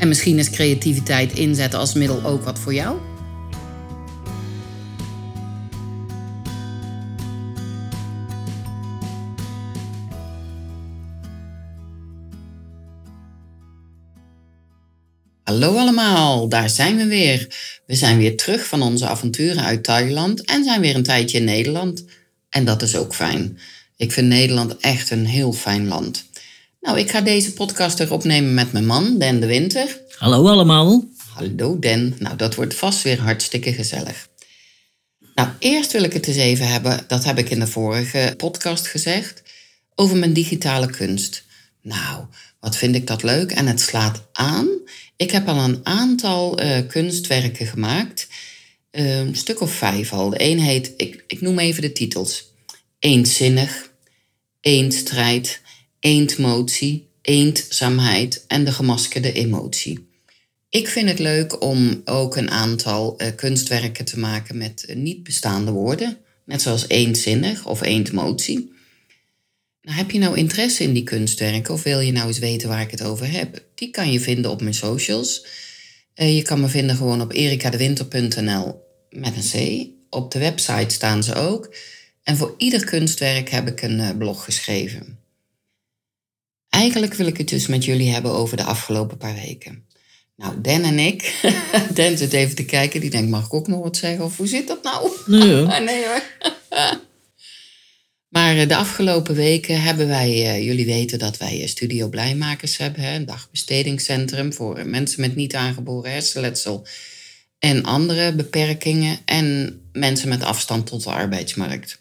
En misschien is creativiteit inzetten als middel ook wat voor jou? Hallo allemaal, daar zijn we weer. We zijn weer terug van onze avonturen uit Thailand en zijn weer een tijdje in Nederland. En dat is ook fijn. Ik vind Nederland echt een heel fijn land. Nou, ik ga deze podcast er opnemen met mijn man, Den de Winter. Hallo allemaal. Hallo Den. Nou, dat wordt vast weer hartstikke gezellig. Nou, eerst wil ik het eens even hebben, dat heb ik in de vorige podcast gezegd, over mijn digitale kunst. Nou, wat vind ik dat leuk en het slaat aan. Ik heb al een aantal uh, kunstwerken gemaakt, uh, een stuk of vijf al. De een heet, ik, ik noem even de titels. Eendzinnig, Eendstrijd, Eendmotie, Eendzaamheid en de gemaskerde emotie. Ik vind het leuk om ook een aantal uh, kunstwerken te maken met uh, niet bestaande woorden, net zoals eendzinnig of eendmotie. Nou, heb je nou interesse in die kunstwerken of wil je nou eens weten waar ik het over heb? Die kan je vinden op mijn socials. Uh, je kan me vinden gewoon op erikadewinter.nl met een C. Op de website staan ze ook. En voor ieder kunstwerk heb ik een blog geschreven. Eigenlijk wil ik het dus met jullie hebben over de afgelopen paar weken. Nou, Dan en ik, Dan zit even te kijken, die denkt, mag ik ook nog wat zeggen? Of hoe zit dat nou? Nee hoor. nee hoor. maar eh, de afgelopen weken hebben wij, uh, jullie weten dat wij Studio Blijmakers hebben, hè, een dagbestedingscentrum voor mensen met niet aangeboren hersenletsel en andere beperkingen en mensen met afstand tot de arbeidsmarkt.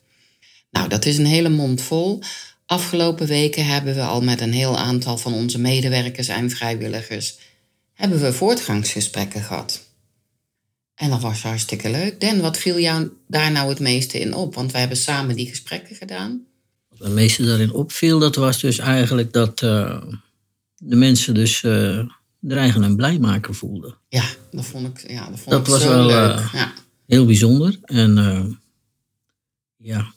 Nou, dat is een hele mond vol. Afgelopen weken hebben we al met een heel aantal van onze medewerkers en vrijwilligers hebben we voortgangsgesprekken gehad. En dat was hartstikke leuk. Den, wat viel jou daar nou het meeste in op? Want wij hebben samen die gesprekken gedaan. Wat het meeste daarin opviel, dat was dus eigenlijk dat uh, de mensen dus uh, er eigenlijk een blijmaker voelden. Ja, dat vond ik, ja, dat vond dat ik was zo wel leuk. Uh, ja. heel bijzonder. En ja,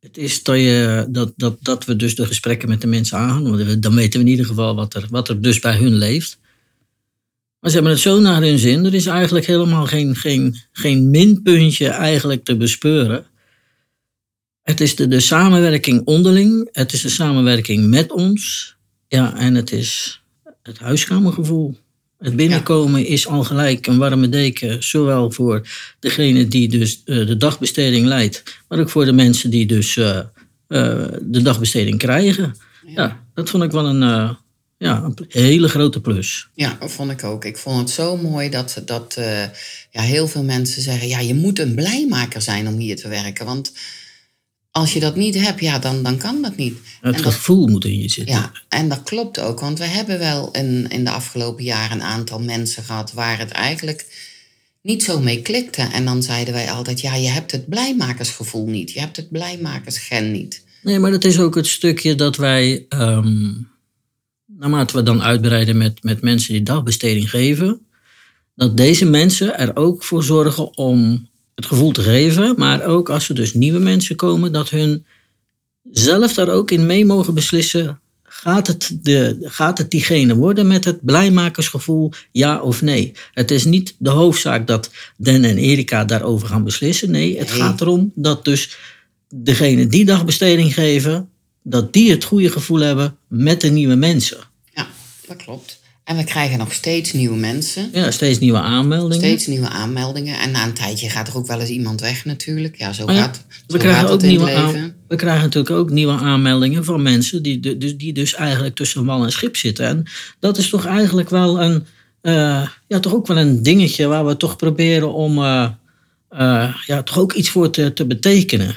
het is dat, je, dat, dat, dat we dus de gesprekken met de mensen aangaan. Dan weten we in ieder geval wat er, wat er dus bij hun leeft. Maar ze hebben het zo naar hun zin. Er is eigenlijk helemaal geen, geen, geen minpuntje eigenlijk te bespeuren. Het is de, de samenwerking onderling. Het is de samenwerking met ons. Ja, en het is het huiskamergevoel. Het binnenkomen ja. is al gelijk een warme deken, zowel voor degene die dus uh, de dagbesteding leidt, maar ook voor de mensen die dus uh, uh, de dagbesteding krijgen. Ja. ja. dat vond ik wel een, ja, een hele grote plus. Ja, dat vond ik ook. Ik vond het zo mooi dat, dat ja, heel veel mensen zeggen, ja, je moet een blijmaker zijn om hier te werken, want als je dat niet hebt, ja, dan, dan kan dat niet. Het en gevoel dat, moet in je zitten. Ja, en dat klopt ook. Want we hebben wel in, in de afgelopen jaren een aantal mensen gehad waar het eigenlijk niet zo mee klikte. En dan zeiden wij altijd, ja, je hebt het blijmakersgevoel niet. Je hebt het blijmakersgen niet. Nee, maar dat is ook het stukje dat wij, um, naarmate we dan uitbreiden met, met mensen die dagbesteding geven, dat deze mensen er ook voor zorgen om het gevoel te geven, maar ook als er dus nieuwe mensen komen, dat hun zelf daar ook in mee mogen beslissen. Gaat het, de, gaat het diegene worden met het blijmakersgevoel, ja of nee? Het is niet de hoofdzaak dat Den en Erika daarover gaan beslissen. Nee, het nee. gaat erom dat dus degene die dagbesteding geven, dat die het goede gevoel hebben met de nieuwe mensen. Ja, dat klopt. En we krijgen nog steeds nieuwe mensen. Ja, steeds nieuwe aanmeldingen. Steeds nieuwe aanmeldingen. En na een tijdje gaat er ook wel eens iemand weg natuurlijk. Ja, zo ja, gaat, zo we, krijgen gaat ook nieuwe aan- we krijgen natuurlijk ook nieuwe aanmeldingen van mensen die, dus, die dus eigenlijk tussen wal en schip zitten. En dat is toch eigenlijk wel een, eh, ja, toch ook wel een dingetje waar we toch proberen om eh, eh, ja, toch ook iets voor te, te betekenen.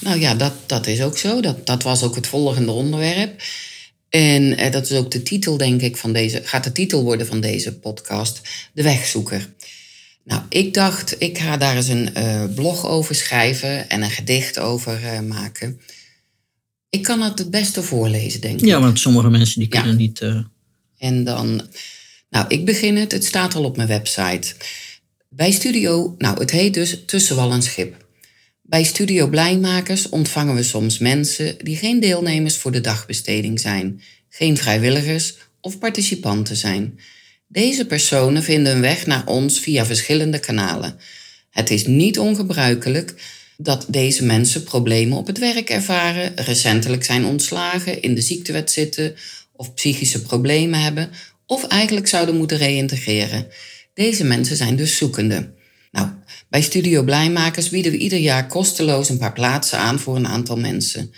Nou ja, dat, dat is ook zo. Dat, dat was ook het volgende onderwerp. En eh, dat is ook de titel, denk ik, van deze, gaat de titel worden van deze podcast, De Wegzoeker. Nou, ik dacht, ik ga daar eens een eh, blog over schrijven en een gedicht over eh, maken. Ik kan het het beste voorlezen, denk ik. Ja, want sommige mensen die Ja. kunnen niet... En dan, nou, ik begin het. Het staat al op mijn website. Bij Studio, nou, het heet dus Tussen wal en schip. Bij Studio Blijmakers ontvangen we soms mensen die geen deelnemers voor de dagbesteding zijn, geen vrijwilligers of participanten zijn. Deze personen vinden hun weg naar ons via verschillende kanalen. Het is niet ongebruikelijk dat deze mensen problemen op het werk ervaren, recentelijk zijn ontslagen, in de ziektewet zitten of psychische problemen hebben of eigenlijk zouden moeten reïntegreren. Deze mensen zijn dus zoekende. Nou, bij Studio Blijmakers bieden we ieder jaar kosteloos een paar plaatsen aan voor een aantal mensen.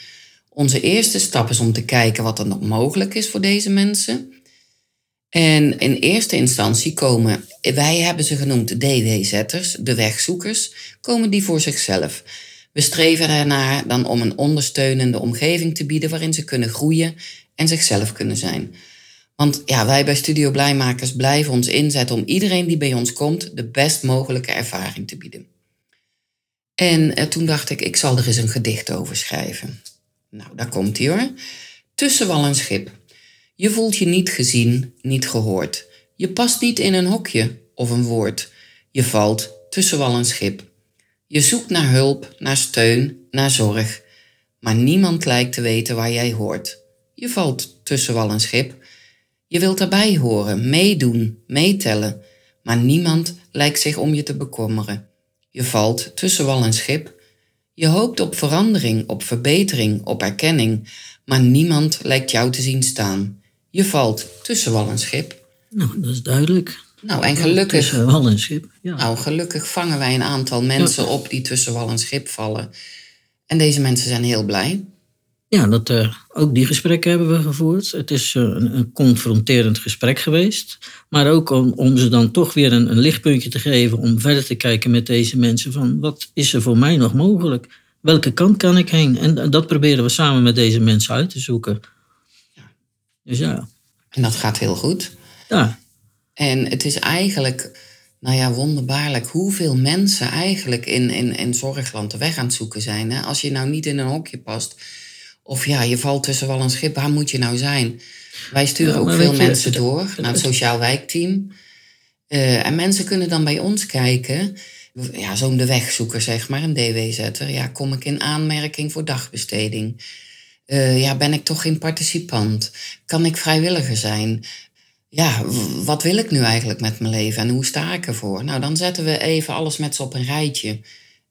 Onze eerste stap is om te kijken wat er nog mogelijk is voor deze mensen. En in eerste instantie komen, wij hebben ze genoemd DW-zetters, de wegzoekers, komen die voor zichzelf. We streven ernaar dan om een ondersteunende omgeving te bieden waarin ze kunnen groeien en zichzelf kunnen zijn. Want ja, wij bij Studio Blijmakers blijven ons inzetten om iedereen die bij ons komt de best mogelijke ervaring te bieden. En eh, toen dacht ik, ik zal er eens een gedicht over schrijven. Nou, daar komt hij hoor. Tussen wal en schip. Je voelt je niet gezien, niet gehoord. Je past niet in een hokje of een woord. Je valt tussen wal en schip. Je zoekt naar hulp, naar steun, naar zorg. Maar niemand lijkt te weten waar jij hoort. Je valt tussen wal en schip. Je wilt erbij horen, meedoen, meetellen. Maar niemand lijkt zich om je te bekommeren. Je valt tussen wal en schip. Je hoopt op verandering, op verbetering, op erkenning. Maar niemand lijkt jou te zien staan. Je valt tussen wal en schip. nou, dat is duidelijk. Nou, en gelukkig, Tussen wal en schip. Ja. nou, gelukkig vangen wij een aantal mensen op die tussen wal en schip vallen. En deze mensen zijn heel blij. Ja, dat, eh, ook die gesprekken hebben we gevoerd. Het is eh, een, een confronterend gesprek geweest. Maar ook om, om ze dan toch weer een, een lichtpuntje te geven om verder te kijken met deze mensen van wat is er voor mij nog mogelijk? Welke kant kan ik heen? En dat proberen we samen met deze mensen uit te zoeken. Dus ja, En dat gaat heel goed. ja, En het is eigenlijk, nou ja, wonderbaarlijk hoeveel mensen eigenlijk in, in, in zorgland de weg aan het zoeken zijn. Hè? Als je nou niet in een hokje past, of ja, je valt tussen wal en schip, waar moet je nou zijn? Wij sturen Ja, ook veel je, mensen het- door naar het sociaal wijkteam. Eh, en mensen kunnen dan bij ons kijken, ja, zo'n de wegzoeker zeg maar, een DW-zetter. Ja, kom ik in aanmerking voor dagbesteding? Eh, ja, ben ik toch geen participant? Kan ik vrijwilliger zijn? Ja, wat wil ik nu eigenlijk met mijn leven en hoe sta ik ervoor? Nou, dan zetten we even alles met ze op een rijtje.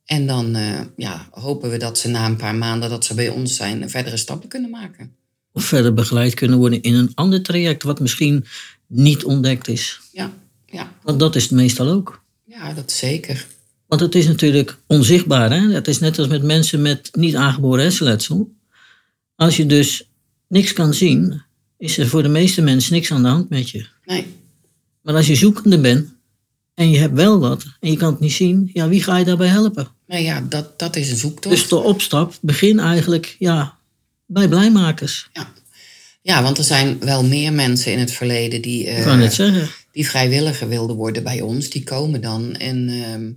En dan eh, ja, hopen we dat ze na een paar maanden dat ze bij ons zijn verdere stappen kunnen maken. of verder begeleid kunnen worden in een ander traject wat misschien niet ontdekt is. Ja, ja, Want dat is het meestal ook. ja dat zeker. Want het is natuurlijk onzichtbaar. Hè? Het is net als met mensen met niet aangeboren hersenletsel. Als je dus niks kan zien, is er voor de meeste mensen niks aan de hand met je. Nee, Maar als je zoekende bent en je hebt wel wat en je kan het niet zien, ja, wie ga je daarbij helpen? Maar ja, dat, dat is een zoektocht. Dus de opstap begin eigenlijk ja, bij blijmakers. Ja. ja, want er zijn wel meer mensen in het verleden die, eh, Ik kan het zeggen. die vrijwilliger wilden worden bij ons. Die komen dan en ehm,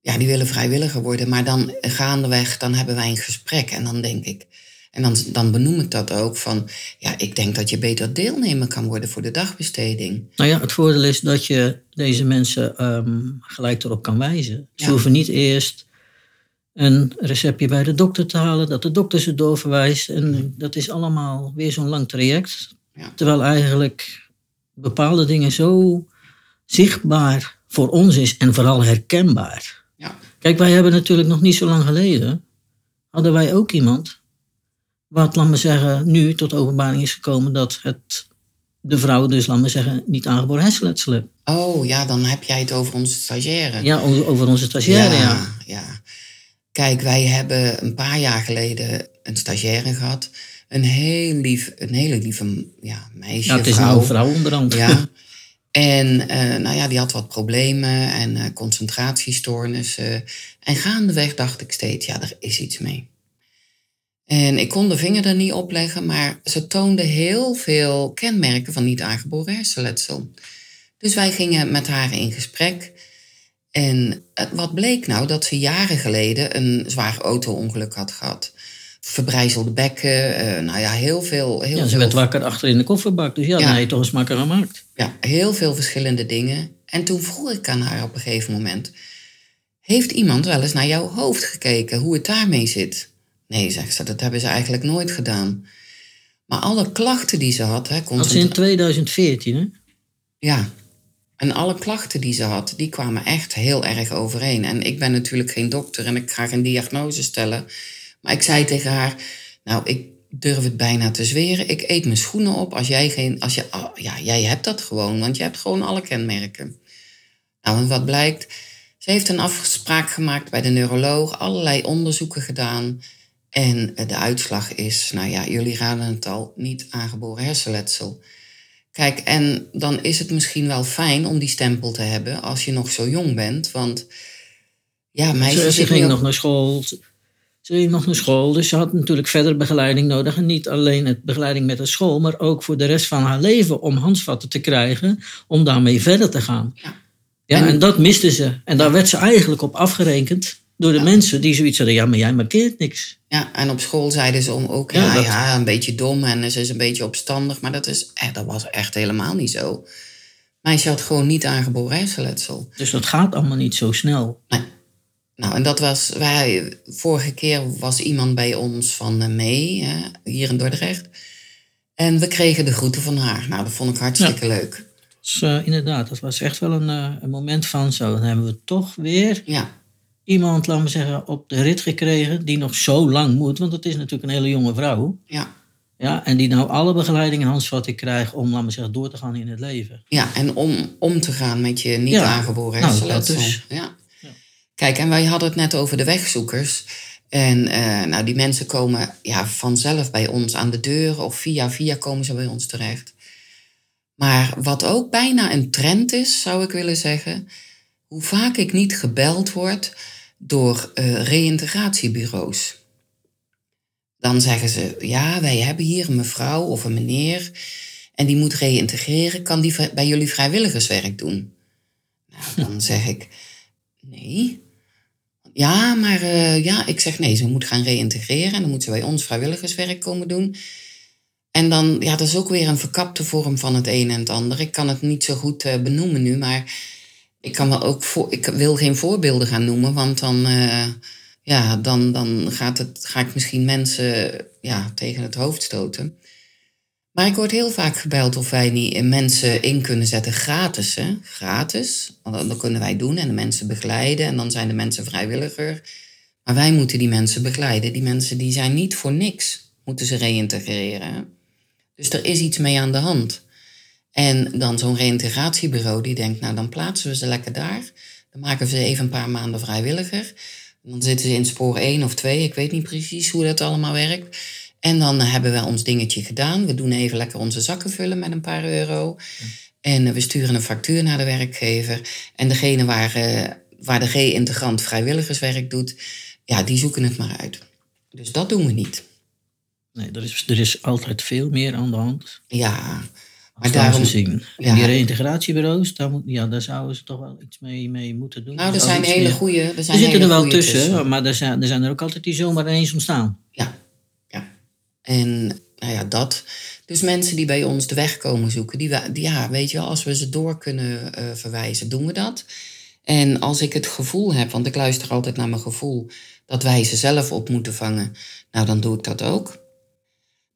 ja, die willen vrijwilliger worden. Maar dan gaandeweg, dan hebben wij een gesprek. En dan denk ik, en dan, dan benoem ik dat ook van, ja, ik denk dat je beter deelnemer kan worden voor de dagbesteding. Nou ja, het voordeel is dat je deze mensen ehm, gelijk erop kan wijzen. Ze Ja. hoeven niet eerst een receptje bij de dokter te halen, dat de dokter ze doorverwijst. En dat is allemaal weer zo'n lang traject. Ja. Terwijl eigenlijk bepaalde dingen zo zichtbaar voor ons is en vooral herkenbaar. Ja, Kijk, wij hebben natuurlijk nog niet zo lang geleden, hadden wij ook iemand, wat, laat me zeggen, nu tot openbaring is gekomen dat het de vrouw dus, laat maar zeggen, niet aangeboren hersenletsel heeft. Oh ja, dan heb jij het over onze stagiaire. Ja, over onze stagiaire, ja. ja, ja. Kijk, wij hebben een paar jaar geleden een stagiaire gehad. Een, heel lief, een hele lieve ja, meisje, Ja, het is vrouw. een vrouw onderhand. Ja. En eh, nou ja, die had wat problemen en eh, concentratiestoornissen. En gaandeweg dacht ik steeds, ja, er is iets mee. En ik kon de vinger er niet op leggen, maar ze toonde heel veel kenmerken van niet aangeboren hersenletsel. Dus wij gingen met haar in gesprek. En eh, wat bleek nou? Dat ze jaren geleden een zwaar auto-ongeluk had gehad. Verbrijzelde bekken, eh, nou ja, heel veel... Heel Ja, ze werd wakker achter in de kofferbak. Dus ja, Ja. dan heb je toch eens makker gemaakt. ja, heel veel verschillende dingen. En toen vroeg ik aan haar op een gegeven moment: Heeft iemand wel eens naar jouw hoofd gekeken, hoe het daarmee zit? Nee, zegt ze, dat hebben ze eigenlijk nooit gedaan. Maar alle klachten die ze had, hè, Dat is in concentra- 2014, hè? ja, en alle klachten die ze had, die kwamen echt heel erg overeen. En ik ben natuurlijk geen dokter en ik ga geen diagnose stellen. Maar ik zei tegen haar, nou, ik durf het bijna te zweren. Ik eet mijn schoenen op als jij geen... Als je, oh, ja, jij hebt dat gewoon, want je hebt gewoon alle kenmerken. Nou, en wat blijkt? Ze heeft een afspraak gemaakt bij de neuroloog, allerlei onderzoeken gedaan. En eh, de uitslag is, nou ja, jullie raden het al, niet aangeboren hersenletsel. Kijk, en dan is het misschien wel fijn om die stempel te hebben als je nog zo jong bent. Want ja, meisjes Ze, ging nog naar school. Ze ze ging nog naar school, dus ze had natuurlijk verder begeleiding nodig. En niet alleen het begeleiding met de school, maar ook voor de rest van haar leven om handvatten te krijgen om daarmee verder te gaan. Ja. Ja, En- en, dat miste ze. En daar werd ze eigenlijk op afgerekend door de mensen die zoiets hadden. Ja, maar jij markeert niks. Ja, en op school zeiden ze om ook, Ja, ja, dat- ja, een beetje dom en ze is een beetje opstandig. Maar dat, is, eh, dat was echt helemaal niet zo. Meisje had gewoon niet aangeboren hersenletsel. Dus dat gaat allemaal niet zo snel. Nee. Nou, en dat was, wij, vorige keer was iemand bij ons van eh, mee, hè, hier in Dordrecht. En we kregen de groeten van haar. Nou, dat vond ik hartstikke leuk. Dus eh, inderdaad, dat was echt wel een, eh, een moment van zo. Dan hebben we toch weer Ja, iemand, laten we zeggen, op de rit gekregen die nog zo lang moet. Want het is natuurlijk een hele jonge vrouw. ja. Ja, en die nou alle begeleiding en handvatten krijgt om, laten we zeggen, door te gaan in het leven. Ja, en om om te gaan met je niet Ja. aangeboren Nou, dat dus. Ja. Ja. Kijk, en wij hadden het net over de wegzoekers. En eh, nou, die mensen komen ja, vanzelf bij ons aan de deur of via via komen ze bij ons terecht. Maar wat ook bijna een trend is, zou ik willen zeggen, hoe vaak ik niet gebeld word door eh reïntegratiebureaus. Dan zeggen ze, ja, wij hebben hier een mevrouw of een meneer en die moet reïntegreren. Kan die bij jullie vrijwilligerswerk doen? Nou, dan zeg ik, nee. Ja, maar eh, ja, ik zeg nee, ze moet gaan reïntegreren en dan moet ze bij ons vrijwilligerswerk komen doen. En dan, ja, dat is ook weer een verkapte vorm van het een en het ander. Ik kan het niet zo goed eh, benoemen nu, maar ik, kan wel ook voor, ik wil geen voorbeelden gaan noemen, want dan, eh, ja, dan, dan gaat het, ga ik misschien mensen ja, tegen het hoofd stoten. Maar ik word heel vaak gebeld of wij niet mensen in kunnen zetten gratis. Hè? Gratis. Dat kunnen wij doen en de mensen begeleiden. En dan zijn de mensen vrijwilliger. Maar wij moeten die mensen begeleiden. Die mensen die zijn niet voor niks. Moeten ze reïntegreren. Dus er is iets mee aan de hand. En dan zo'n reïntegratiebureau die denkt, nou dan plaatsen we ze lekker daar. Dan maken we ze even een paar maanden vrijwilliger. Dan zitten ze in spoor 1 of 2. Ik weet niet precies hoe dat allemaal werkt. En dan hebben we ons dingetje gedaan. We doen even lekker onze zakken vullen met een paar euro. En eh, we sturen een factuur naar de werkgever. En degene waar, eh, waar de G-integrant vrijwilligerswerk doet, ja, die zoeken het maar uit. Dus dat doen we niet. Nee, er is, er is altijd veel meer aan de hand. Ja, Maar daarom daarom... zien. En ja. die reïntegratiebureaus, daar, moet, ja, daar zouden ze toch wel iets mee, mee moeten doen. Nou, er Er zijn hele meer- goede. Er, Er zijn zitten hele er wel tussen, maar er zijn, er zijn er ook altijd die zomaar ineens ontstaan. Ja, ja. En nou ja, dat. Dus mensen die bij ons de weg komen zoeken, die ja, weet je wel, als we ze door kunnen eh, verwijzen, doen we dat. En als ik het gevoel heb, want ik luister altijd naar mijn gevoel, dat wij ze zelf op moeten vangen, nou dan doe ik dat ook.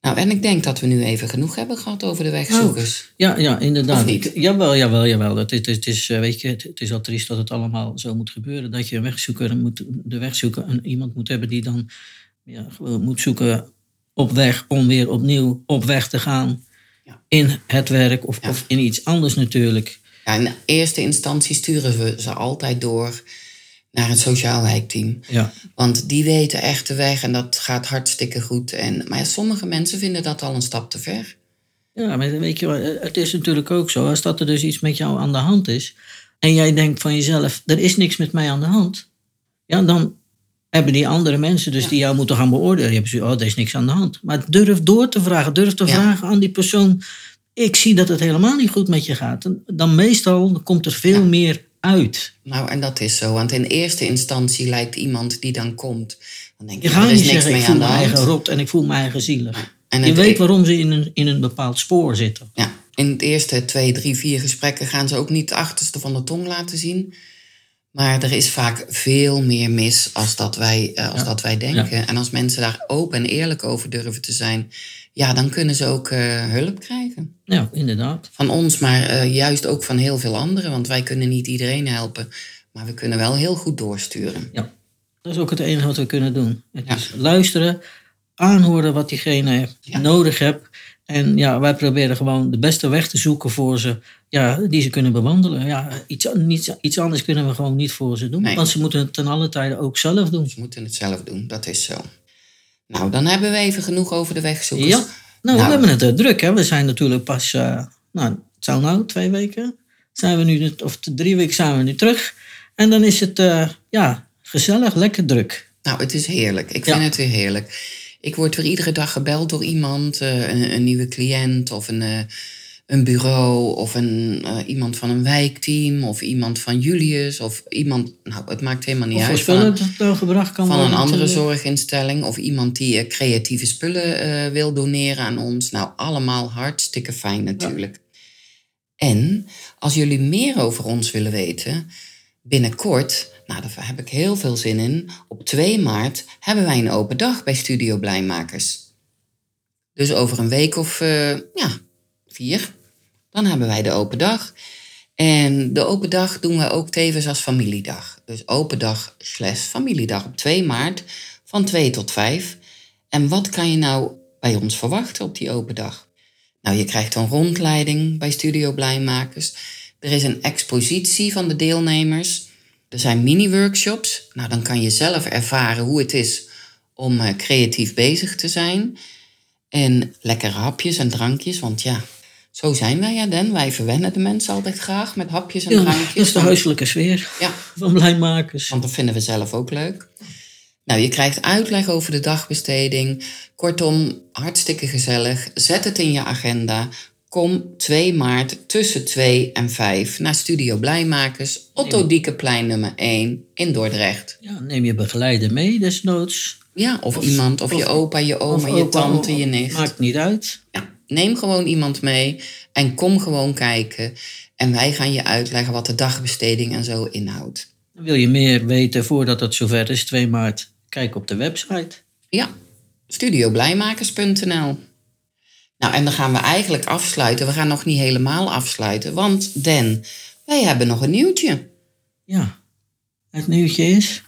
Nou, en ik denk dat we nu even genoeg hebben gehad over de wegzoekers. Ja, ja, inderdaad. Of niet? Jawel, jawel, jawel. Het, is- het, is, eh, weet je, het, het is al triest dat het allemaal zo moet gebeuren. Dat je een wegzoeker moet, de wegzoeker, en iemand moet hebben die dan ja, gewoon moet zoeken op weg om weer opnieuw op weg te gaan. Ja. In het werk of, Ja. of in iets anders natuurlijk. Ja, in eerste instantie sturen we ze altijd door naar een sociaal wijkteam. Ja. Want die weten echt de weg en dat gaat hartstikke goed. En, maar sommige mensen vinden dat al een stap te ver. Ja, maar weet je wat, het is natuurlijk ook zo. Als dat er dus iets met jou aan de hand is. En jij denkt van jezelf, er is niks met mij aan de hand. Ja, dan hebben die andere mensen dus die jou moeten gaan beoordelen. Je hebt oh, er is niks aan de hand. Maar durf door te vragen. Durf te Ja. vragen aan die persoon. Ik zie dat het helemaal niet goed met je gaat. Dan meestal komt er veel Ja. meer uit. Nou, en dat is zo. Want in eerste instantie lijkt iemand die dan komt... Dan denk je, Je er gaat is niet niks zeggen, ik voel me eigen rot en ik voel me eigen zielig. En Je weet waarom ze in een, in een bepaald spoor zitten. Ja, in het eerste twee, drie, vier gesprekken gaan ze ook niet het achterste van de tong laten zien. Maar er is vaak veel meer mis als dat wij, eh, als Ja. dat wij denken. En als mensen daar open en eerlijk over durven te zijn, ja, dan kunnen ze ook eh, hulp krijgen. Ja, inderdaad. Van ons, maar eh, juist ook van heel veel anderen. Want wij kunnen niet iedereen helpen. Maar we kunnen wel heel goed doorsturen. Ja, dat is ook het enige wat we kunnen doen. Het Ja. is luisteren, aanhoren wat diegene Ja. nodig heeft. En ja, wij proberen gewoon de beste weg te zoeken voor ze, ja, die ze kunnen bewandelen. Ja, iets, niets, iets anders kunnen we gewoon niet voor ze doen. Nee. Want ze moeten het ten alle tijde ook zelf doen. Ze moeten het zelf doen, dat is zo. Nou, dan hebben we even genoeg over de wegzoekers. Ja, nou, Nou. we hebben het eh, druk. Hè. We zijn natuurlijk pas, eh, nou, het zou nou twee weken zijn we nu, of drie weken zijn we nu terug. En dan is het, eh, ja, gezellig, lekker druk. Nou, het is heerlijk. Ik Ja. vind het weer heerlijk. Ik word weer iedere dag gebeld door iemand, een, een nieuwe cliënt of een, een bureau of een, eh, iemand van een wijkteam of iemand van Julius of iemand, nou, het maakt helemaal niet Of uit. Van, dat er gebracht kan van een andere zorginstelling of iemand die eh, creatieve spullen eh, wil doneren aan ons. Nou, allemaal hartstikke fijn natuurlijk. En als jullie meer over ons willen weten, binnenkort, nou daar heb ik heel veel zin in, op 2 maart hebben wij een open dag bij Studio Blijmakers. Dus over een week of ja, vier, dan hebben wij de open dag. En de open dag doen we ook tevens als familiedag. Dus open dag slash familiedag op 2 maart van 2 tot 5. En wat kan je nou bij ons verwachten op die open dag? Nou, je krijgt een rondleiding bij Studio Blijmakers. Er is een expositie van de deelnemers. Er zijn mini-workshops. Nou, dan kan je zelf ervaren hoe het is om eh, creatief bezig te zijn. En lekkere hapjes en drankjes, want ja, zo zijn wij, ja, Den. Wij verwennen de mensen altijd graag met hapjes en Ja, drankjes. dat is de huiselijke sfeer Ja, van Blijmakers. want dat vinden we zelf ook leuk. Nou, je krijgt uitleg over de dagbesteding. Kortom, hartstikke gezellig. Zet het in je agenda. Kom 2 maart tussen 2 en 5 naar Studio Blijmakers, Otto Diekeplein nummer 1 in Dordrecht. Ja, neem je begeleider mee, desnoods. Ja, of, iemand, of, je opa, je oma, je tante, je nicht. Maakt niet uit. Ja, neem gewoon iemand mee en kom gewoon kijken. En wij gaan je uitleggen wat de dagbesteding en zo inhoudt. Wil je meer weten voordat het zover is, 2 maart? Kijk op de website. Ja, studioblijmakers.nl. Nou, en dan gaan we eigenlijk afsluiten. We gaan nog niet helemaal afsluiten, want Den, wij hebben nog een nieuwtje. Ja, het nieuwtje is...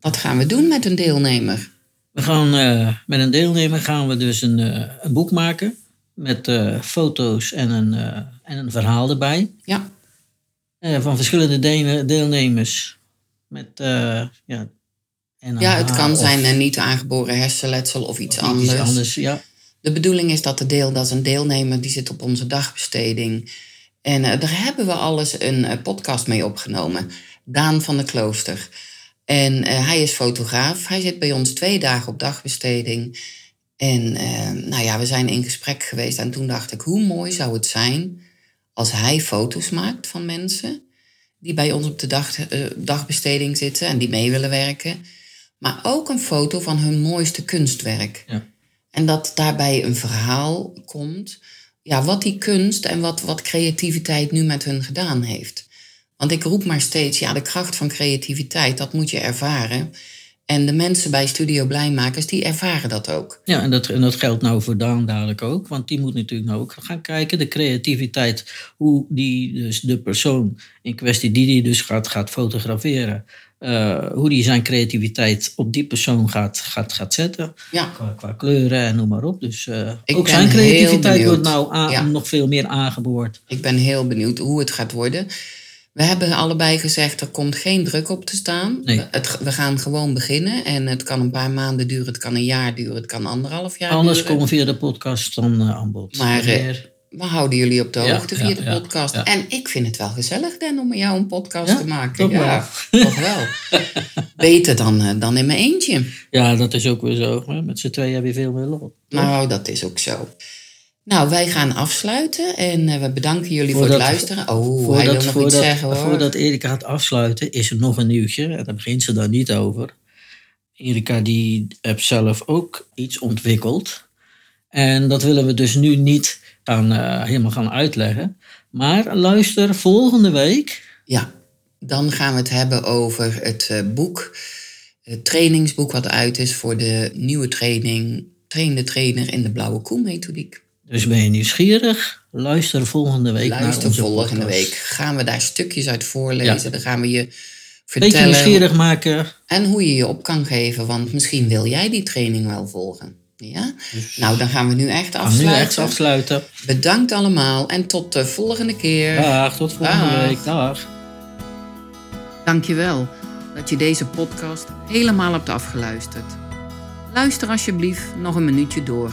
Wat gaan we doen met een deelnemer? We gaan eh, met een deelnemer gaan we dus een, eh, een boek maken. Met eh, foto's en een, eh, en een verhaal erbij. Ja, Eh, van verschillende de- deelnemers. Met, ja... NAH ja het kan zijn een niet aangeboren hersenletsel of iets iets anders. anders. Ja, De bedoeling is dat de deel, dat is een deelnemer, die zit op onze dagbesteding. En daar hebben we alles een podcast mee opgenomen. Daan van de Klooster. En hij is fotograaf. Hij zit bij ons twee dagen op dagbesteding. En eh, nou ja, we zijn in gesprek geweest. En toen dacht ik, hoe mooi zou het zijn als hij foto's maakt van mensen die bij ons op de dag, eh, dagbesteding zitten en die mee willen werken. Maar ook een foto van hun mooiste kunstwerk. Ja. En dat daarbij een verhaal komt. Ja, wat die kunst en wat, wat creativiteit nu met hun gedaan heeft. Want ik roep maar steeds, ja, de kracht van creativiteit, dat moet je ervaren. En de mensen bij Studio Blijmakers, die ervaren dat ook. Ja, en dat, en dat geldt nou voor Daan dadelijk ook. Want die moet natuurlijk nou ook gaan kijken. De creativiteit, hoe die, dus de persoon in kwestie die die dus gaat, gaat fotograferen. eh, hoe die zijn creativiteit op die persoon gaat, gaat, gaat zetten. Ja. Qua, qua kleuren en noem maar op. Dus eh, ook zijn creativiteit wordt nou aan- Ja. nog veel meer aangeboord. Ik ben heel benieuwd hoe het gaat worden. We hebben allebei gezegd, er komt geen druk op te staan. Nee. Het, we gaan gewoon beginnen. En het kan een paar maanden duren, het kan een jaar duren, het kan anderhalf jaar Alles duren. komen via de podcast dan eh, aan bod. Maar, eh, We houden jullie op de Ja, hoogte via ja, de podcast. ja. En ik vind het wel gezellig, Dan, om met jou een podcast te maken. toch ja, toch wel. Beter dan, eh, dan in mijn eentje. ja, dat is ook weer zo. hè. Met z'n tweeën heb je veel meer lol. Nou, dat is ook zo. Nou, wij gaan afsluiten en eh, we bedanken jullie voor het Voordat- luisteren. Oh, hij wil nog voordat, iets zeggen hoor. voordat Erika gaat afsluiten, is er nog een nieuwtje. En daar begint ze dan niet over. Erika die heeft zelf ook iets ontwikkeld. En dat willen we dus nu niet gaan, eh, helemaal gaan uitleggen. Maar luister volgende week. Ja, dan gaan we het hebben over het eh, boek, het trainingsboek wat uit is voor de nieuwe training, train de trainer in de blauwe koe methodiek. Dus ben je nieuwsgierig? Luister volgende week naar Luister onze volgende podcast. week. Gaan we daar stukjes uit voorlezen. Dan gaan we je Beetje vertellen nieuwsgierig maken. en hoe je je op kan geven. Want misschien wil jij die training wel volgen. Ja? Nou, dan gaan we nu echt Dus Gaan we nu afsluiten. echt afsluiten. Bedankt allemaal en tot de volgende keer. Dag, tot volgende Dag. week. Dag. Dankjewel dat je deze podcast helemaal hebt afgeluisterd. Luister alsjeblieft nog een minuutje door,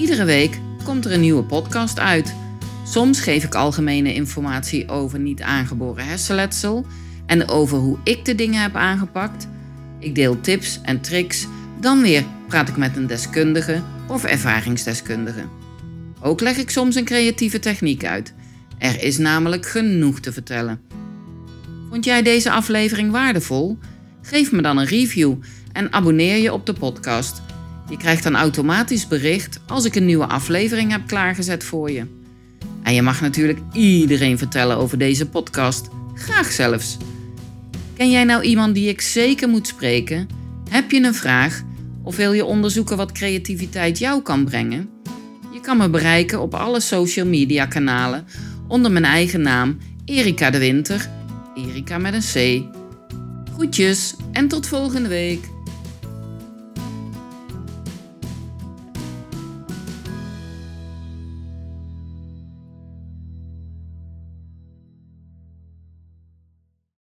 Iedere week komt er een nieuwe podcast uit. Soms geef ik algemene informatie over niet aangeboren hersenletsel en over hoe ik de dingen heb aangepakt. Ik deel tips en tricks. Dan weer praat ik met een deskundige of ervaringsdeskundige. Ook leg ik soms een creatieve techniek uit. Er is namelijk genoeg te vertellen. Vond jij deze aflevering waardevol? Geef me dan een review en abonneer je op de podcast. Je krijgt dan automatisch bericht als ik een nieuwe aflevering heb klaargezet voor je. En je mag natuurlijk iedereen vertellen over deze podcast. Graag zelfs. Ken jij nou iemand die ik zeker moet spreken? Heb je een vraag? Of wil je onderzoeken wat creativiteit jou kan brengen? Je kan me bereiken op alle social media kanalen onder mijn eigen naam Erika de Winter. Erika met een C. Groetjes en tot volgende week.